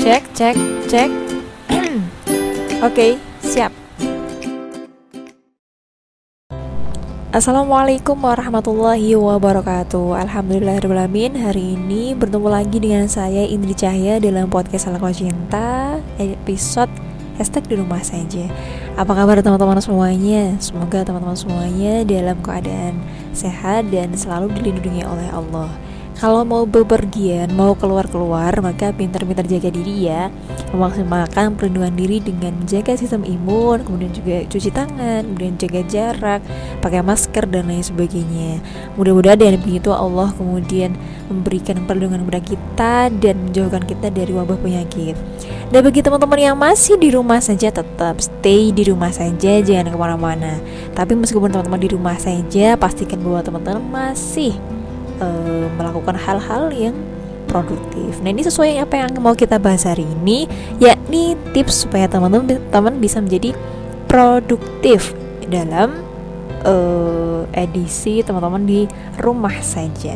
Cek, cek, cek. Oke, siap. Assalamualaikum warahmatullahi wabarakatuh Alhamdulillahirrahmanirrahim Hari ini bertemu lagi dengan saya Indri Cahya Dalam podcast Salah Cinta Episode hashtag di rumah saja Apa kabar teman-teman semuanya? Semoga teman-teman semuanya dalam keadaan sehat dan selalu dilindungi oleh Allah kalau mau bepergian, mau keluar-keluar, maka pintar-pintar jaga diri ya. Memaksimalkan perlindungan diri dengan menjaga sistem imun, kemudian juga cuci tangan, kemudian jaga jarak, pakai masker dan lain sebagainya. Mudah-mudahan dengan begitu Allah kemudian memberikan perlindungan kepada kita dan menjauhkan kita dari wabah penyakit. Dan bagi teman-teman yang masih di rumah saja tetap stay di rumah saja, jangan ke mana-mana. Tapi meskipun teman-teman di rumah saja, pastikan bahwa teman-teman masih uh, melakukan hal-hal yang produktif. Nah ini sesuai apa yang mau kita bahas hari ini, yakni tips supaya teman-teman bisa menjadi produktif dalam uh, edisi teman-teman di rumah saja.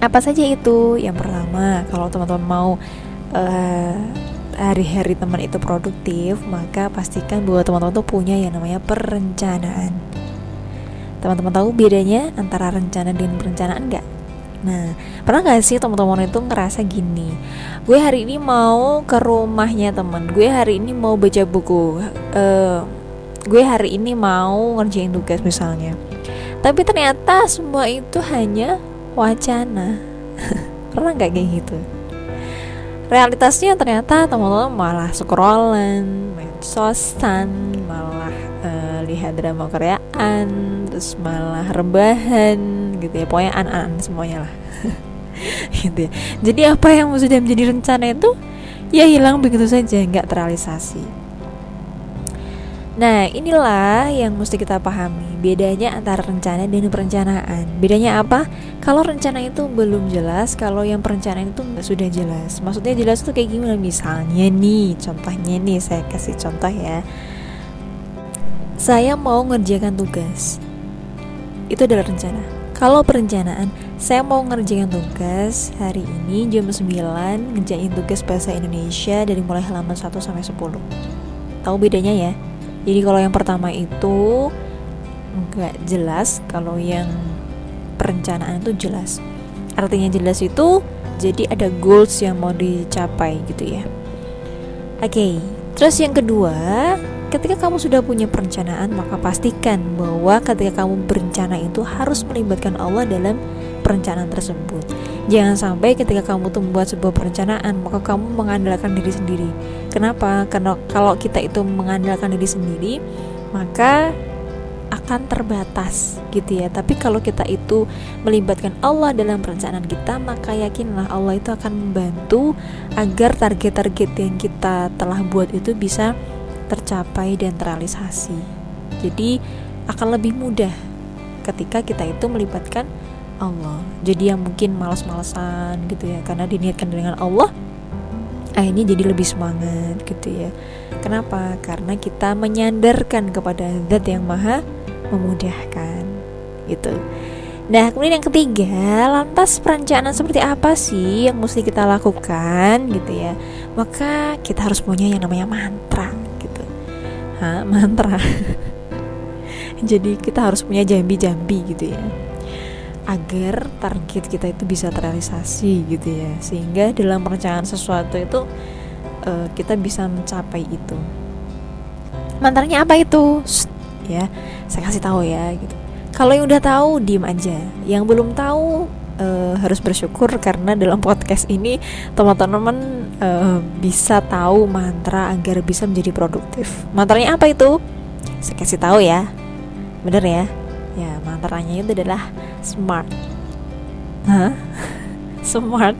Apa saja itu? Yang pertama, kalau teman-teman mau uh, hari-hari teman itu produktif, maka pastikan bahwa teman-teman tuh punya yang namanya perencanaan Teman-teman tahu bedanya antara rencana dan perencanaan nggak? Nah, pernah gak sih teman-teman itu ngerasa gini? Gue hari ini mau ke rumahnya temen Gue hari ini mau baca buku. Uh, Gue hari ini mau ngerjain tugas misalnya. Tapi ternyata semua itu hanya wacana. Pernah gak kayak gitu? Realitasnya ternyata teman-teman malah scrollan, medsosan, malah uh, lihat drama Koreaan terus malah rebahan gitu ya. Pokoknya an-an semuanya lah. Gitu ya. Jadi apa yang sudah menjadi rencana itu? Ya hilang begitu saja nggak terrealisasi. Nah inilah yang mesti kita pahami. Bedanya antara rencana dan perencanaan. Bedanya apa? Kalau rencana itu belum jelas Kalau yang perencanaan itu sudah jelas. Maksudnya jelas itu kayak gimana? Misalnya nih Contohnya nih saya kasih contoh ya. Saya mau ngerjakan tugas itu adalah rencana. Kalau perencanaan saya mau ngerjain tugas hari ini jam 9 ngerjain tugas bahasa Indonesia dari mulai halaman 1 sampai 10 tahu bedanya ya? Jadi kalau yang pertama itu nggak jelas kalau yang perencanaan itu jelas. Artinya jelas itu jadi ada goals yang mau dicapai gitu ya. Oke okay. terus yang kedua Ketika kamu sudah punya perencanaan, maka pastikan bahwa ketika kamu berencana itu harus melibatkan Allah dalam perencanaan tersebut. Jangan sampai ketika kamu tuh membuat sebuah perencanaan, maka kamu mengandalkan diri sendiri. Kenapa? Karena kalau kita itu mengandalkan diri sendiri, maka akan terbatas gitu ya. Tapi kalau kita itu melibatkan Allah dalam perencanaan kita, maka yakinlah Allah itu akan membantu agar target-target yang kita telah buat itu bisa tercapai dan terrealisasi. Jadi akan lebih mudah ketika kita itu melibatkan Allah. Jadi yang mungkin malas-malasan gitu ya karena diniatkan dengan Allah akhirnya jadi lebih semangat gitu ya. Kenapa? Karena kita menyandarkan kepada zat yang maha memudahkan gitu. Nah, kemudian yang ketiga, lantas perencanaan seperti apa sih yang mesti kita lakukan gitu ya? Maka kita harus punya yang namanya mantra ha, mantra. Jadi kita harus punya jambi-jambi gitu ya. Agar target kita itu bisa terrealisasi gitu ya. Sehingga dalam perencanaan sesuatu itu uh, kita bisa mencapai itu. Mantranya apa itu? Shh, ya saya kasih tahu ya gitu. Kalau yang udah tahu diem aja. Yang belum tahu uh, harus bersyukur karena dalam podcast ini teman-teman uh, bisa tahu mantra agar bisa menjadi produktif. Mantranya apa itu? Saya kasih tahu ya. Bener ya? Ya, mantranya itu adalah smart. Hah? smart.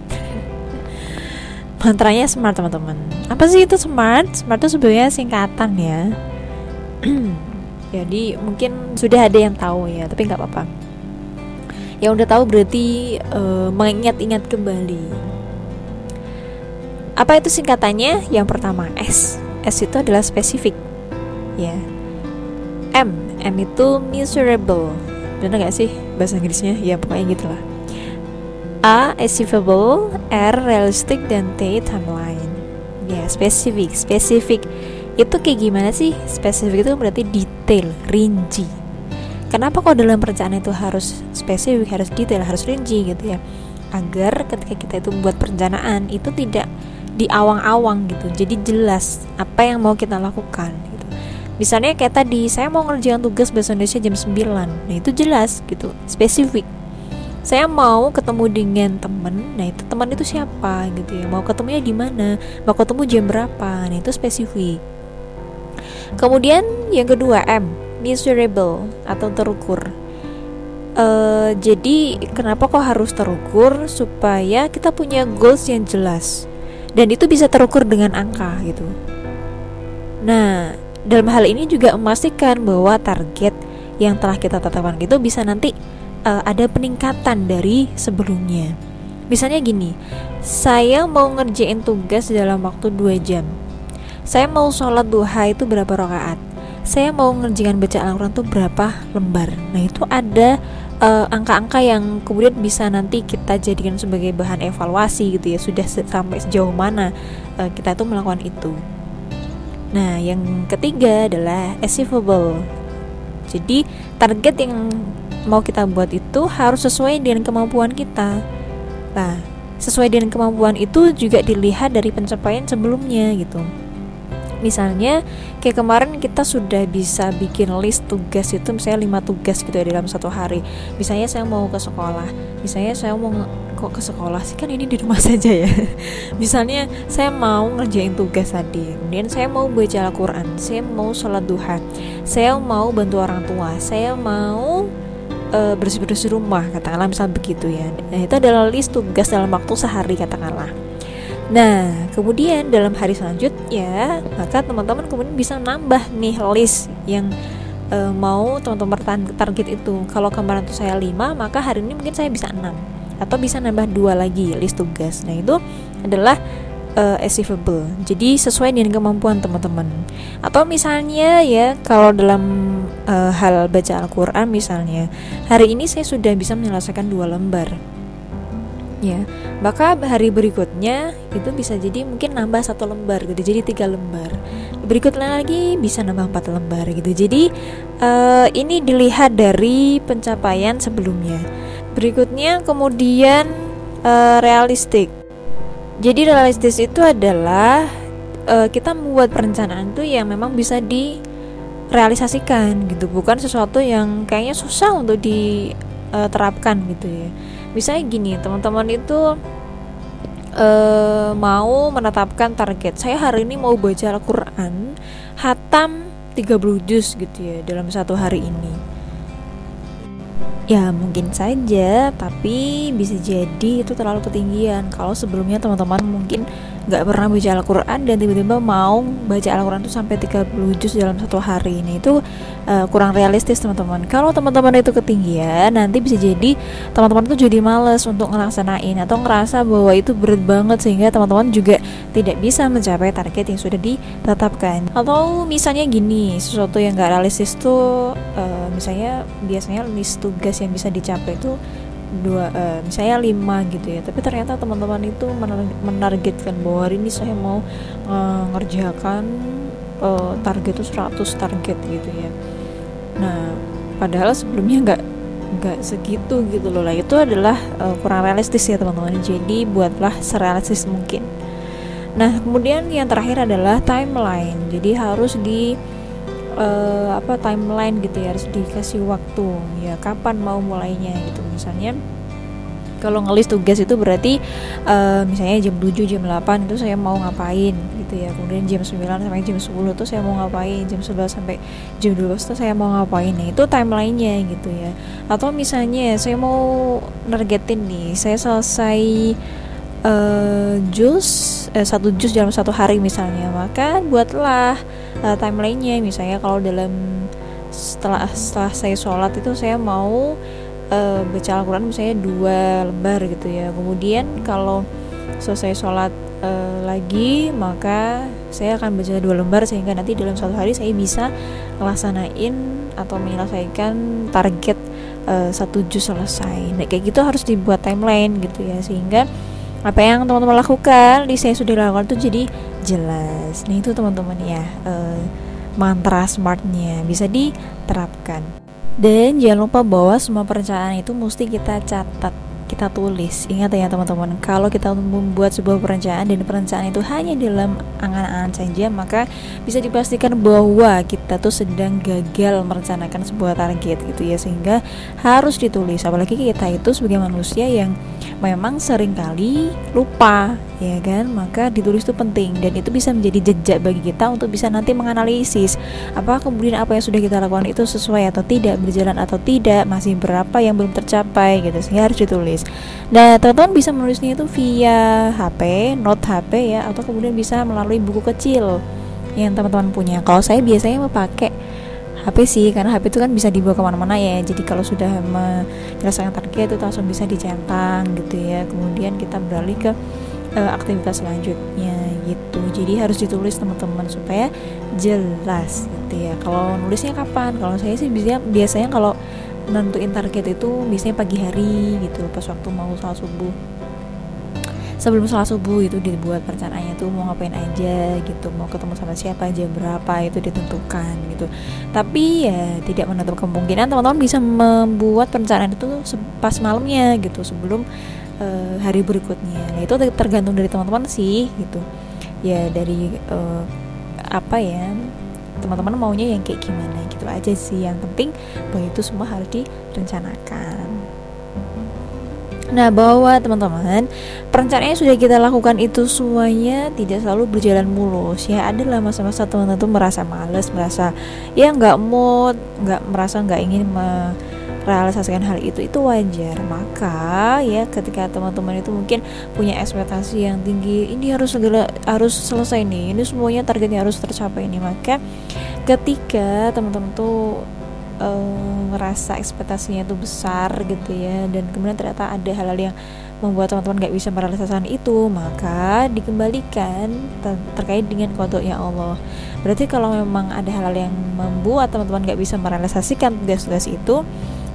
mantranya smart teman-teman. Apa sih itu smart? Smart itu sebenarnya singkatan ya. Jadi mungkin sudah ada yang tahu ya, tapi nggak apa-apa yang udah tahu berarti uh, mengingat-ingat kembali apa itu singkatannya? Yang pertama S. S itu adalah spesifik. Ya. M. M itu miserable. Benar gak sih bahasa Inggrisnya? Ya pokoknya gitulah. A achievable. R realistic. Dan T timeline. Ya spesifik. Spesifik. Itu kayak gimana sih? Spesifik itu berarti detail rinci. Kenapa kok dalam perencanaan itu harus spesifik harus detail harus rinci gitu ya? Agar ketika kita itu membuat perencanaan itu tidak di awang-awang gitu. Jadi jelas apa yang mau kita lakukan gitu. Misalnya kayak tadi saya mau ngerjain tugas bahasa Indonesia jam 9 nah itu jelas gitu spesifik. Saya mau ketemu dengan temen nah itu teman itu siapa gitu ya? Mau ketemunya di mana? Mau ketemu jam berapa? Nah itu spesifik. Kemudian yang kedua M measurable atau terukur. Uh, jadi kenapa kok harus terukur? Supaya kita punya goals yang jelas dan itu bisa terukur dengan angka gitu. Nah dalam hal ini juga memastikan bahwa target yang telah kita tetapkan itu bisa nanti uh, ada peningkatan dari sebelumnya. Misalnya gini saya mau ngerjain tugas dalam waktu 2 jam. Saya mau sholat duha itu berapa rakaat? Saya mau ngerjain baca Al-Quran itu berapa lembar? Nah itu ada uh, angka-angka yang kemudian bisa nanti kita jadikan sebagai bahan evaluasi gitu ya sudah sampai sejauh mana uh, kita itu melakukan itu. Nah yang ketiga adalah achievable. Jadi target yang mau kita buat itu harus sesuai dengan kemampuan kita. Nah sesuai dengan kemampuan itu juga dilihat dari pencapaian sebelumnya gitu misalnya kayak kemarin kita sudah bisa bikin list tugas itu misalnya lima tugas gitu ya dalam satu hari. Misalnya saya mau ke sekolah. Misalnya saya mau kok ke sekolah sih? Kan ini di rumah saja ya. Misalnya saya mau ngerjain tugas tadi. Kemudian saya mau baca Al-Quran. Saya mau sholat duha. Saya mau bantu orang tua. Saya mau uh, bersih-bersih rumah katakanlah misal begitu ya. Nah, itu adalah list tugas dalam waktu sehari katakanlah Nah, kemudian dalam hari selanjutnya, maka teman-teman kemudian bisa nambah nih list yang uh, mau teman-teman target itu. Kalau kemarin tuh saya 5, maka hari ini mungkin saya bisa 6 atau bisa nambah dua lagi list tugas. Nah, itu adalah uh, achievable. Jadi sesuai dengan kemampuan teman-teman. Atau misalnya ya kalau dalam uh, hal baca Al-Qur'an misalnya, hari ini saya sudah bisa menyelesaikan dua lembar ya maka hari berikutnya itu bisa jadi mungkin nambah satu lembar gitu jadi tiga lembar. Berikutnya lagi bisa nambah empat lembar gitu. Jadi uh, ini dilihat dari pencapaian sebelumnya. Berikutnya kemudian uh, realistik. Jadi realistis itu adalah uh, kita membuat perencanaan itu yang memang bisa direalisasikan gitu. Bukan sesuatu yang kayaknya susah untuk diterapkan gitu ya misalnya gini teman-teman itu uh, mau menetapkan target. Saya hari ini mau baca Al-Quran hatam 30 juz gitu ya dalam satu hari ini. Ya mungkin saja tapi bisa jadi itu terlalu ketinggian. Kalau sebelumnya teman-teman mungkin nggak pernah baca Al-Quran dan tiba-tiba mau baca Al-Quran itu sampai 30 juz dalam satu hari. Ini itu uh, kurang realistis teman-teman. Kalau teman-teman itu ketinggian nanti bisa jadi teman-teman itu jadi males untuk ngelaksanain atau ngerasa bahwa itu berat banget sehingga teman-teman juga tidak bisa mencapai target yang sudah ditetapkan. Atau misalnya gini sesuatu yang gak realistis tuh uh, misalnya biasanya list tugas yang bisa dicapai itu dua uh, misalnya lima gitu ya. Tapi ternyata teman-teman itu menargetkan bahwa hari ini saya mau uh, ngerjakan uh, target itu 100 target gitu ya. Nah padahal sebelumnya nggak nggak segitu gitu loh. Lah itu adalah uh, kurang realistis ya teman-teman. Jadi buatlah serealistis mungkin. Nah kemudian yang terakhir adalah timeline. Jadi harus di uh, apa timeline gitu ya harus dikasih waktu. Ya kapan mau mulainya gitu. Misalnya kalau ngelis tugas itu berarti uh, misalnya jam 7 jam 8 itu saya mau ngapain gitu ya. Kemudian jam 9 sampai jam 10 itu saya mau ngapain. Jam 11 sampai jam 12 itu saya mau ngapain. Nah, itu timelinenya gitu ya. Atau misalnya saya mau nargetin nih saya selesai uh, jus uh, satu jus dalam satu hari misalnya. Maka buatlah uh, timelinenya. Misalnya kalau dalam setelah setelah saya sholat itu saya mau uh, baca Al-Quran misalnya dua lembar gitu ya. Kemudian kalau selesai sholat uh, lagi maka saya akan baca dua lembar sehingga nanti dalam satu hari saya bisa melaksanain atau menyelesaikan target uh, satu juz selesai. Nah kayak gitu harus dibuat timeline gitu ya. Sehingga apa yang teman-teman lakukan? Di saya sudah lakukan itu jadi jelas. Nah itu teman-teman ya uh, mantra smartnya bisa diterapkan. Dan jangan lupa bahwa semua perencanaan itu mesti kita catat kita tulis. Ingat ya teman-teman, kalau kita membuat sebuah perencanaan dan perencanaan itu hanya dalam angan-angan saja, maka bisa dipastikan bahwa kita tuh sedang gagal merencanakan sebuah target gitu ya, sehingga harus ditulis. Apalagi kita itu sebagai manusia yang memang sering kali lupa ya kan maka ditulis itu penting dan itu bisa menjadi jejak bagi kita untuk bisa nanti menganalisis apa kemudian apa yang sudah kita lakukan itu sesuai atau tidak berjalan atau tidak masih berapa yang belum tercapai gitu sehingga harus ditulis nah teman-teman bisa menulisnya itu via HP note HP ya atau kemudian bisa melalui buku kecil yang teman-teman punya. Kalau saya biasanya pakai HP sih karena HP itu kan bisa dibawa ke mana-mana ya. Jadi kalau sudah menyelesaikan target itu langsung bisa dicentang gitu ya. Kemudian kita beralih ke uh, aktivitas selanjutnya gitu. Jadi harus ditulis teman-teman supaya jelas gitu ya. Kalau nulisnya kapan? Kalau saya sih biasanya biasanya kalau nentuin target itu biasanya pagi hari gitu pas waktu mau sholat subuh. Sebelum sholat subuh itu dibuat perencanaannya tuh mau ngapain aja gitu mau ketemu sama siapa aja berapa itu ditentukan gitu. Tapi ya tidak menutup kemungkinan teman-teman bisa membuat perencanaan itu pas malamnya gitu sebelum uh, hari berikutnya. Nah itu tergantung dari teman-teman sih gitu. Ya dari uh, apa ya teman-teman maunya yang kayak gimana gitu aja sih yang penting bahwa itu semua harus direncanakan Nah, bahwa teman-teman, perencanaannya sudah kita lakukan itu semuanya tidak selalu berjalan mulus. Ya, adalah masa-masa teman-teman tuh merasa males, merasa ya nggak mood, nggak merasa nggak ingin merealisasikan hal itu itu wajar. Maka ya ketika teman-teman itu mungkin punya ekspektasi yang tinggi, ini harus segera harus selesai nih. Ini semuanya targetnya harus tercapai ini. Maka ketika teman-teman tuh uh, ngerasa ekspektasinya itu besar gitu ya dan kemudian ternyata ada hal-hal yang membuat teman-teman gak bisa merealisasikan itu maka dikembalikan ter terkait dengan kodoknya Allah berarti kalau memang ada hal-hal yang membuat teman-teman gak bisa merealisasikan tugas-tugas itu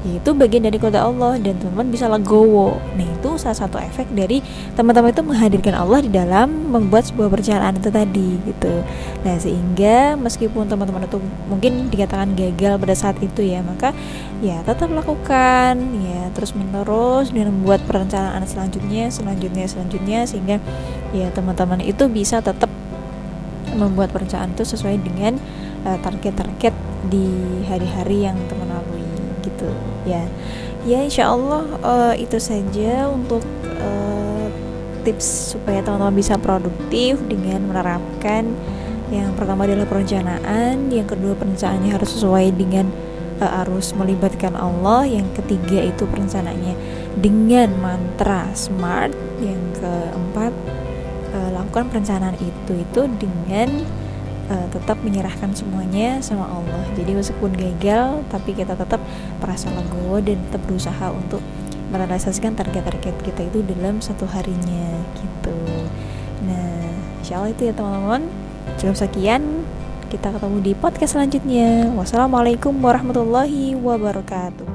itu bagian dari kode Allah dan teman-teman bisa legowo. Nah itu salah satu efek dari teman-teman itu menghadirkan Allah di dalam membuat sebuah perjalanan itu tadi gitu. Nah sehingga meskipun teman-teman itu mungkin dikatakan gagal pada saat itu ya maka ya tetap lakukan ya terus menerus dan membuat perencanaan selanjutnya selanjutnya selanjutnya sehingga ya teman-teman itu bisa tetap membuat perencanaan itu sesuai dengan eh, target-target uh, di hari-hari yang teman lalui gitu. Ya ya insya Allah uh, itu saja untuk uh, tips supaya teman-teman bisa produktif dengan menerapkan yang pertama adalah perencanaan yang kedua perencanaannya harus sesuai dengan uh, harus melibatkan Allah yang ketiga itu perencanaannya dengan mantra smart yang keempat uh, lakukan perencanaan itu itu dengan uh, tetap menyerahkan semuanya sama Allah. Jadi meskipun gagal tapi kita tetap merasa legowo dan tetap berusaha untuk merealisasikan target-target kita itu dalam satu harinya gitu. Nah insya Allah itu ya teman-teman. Cukup sekian. Kita ketemu di podcast selanjutnya. Wassalamualaikum warahmatullahi wabarakatuh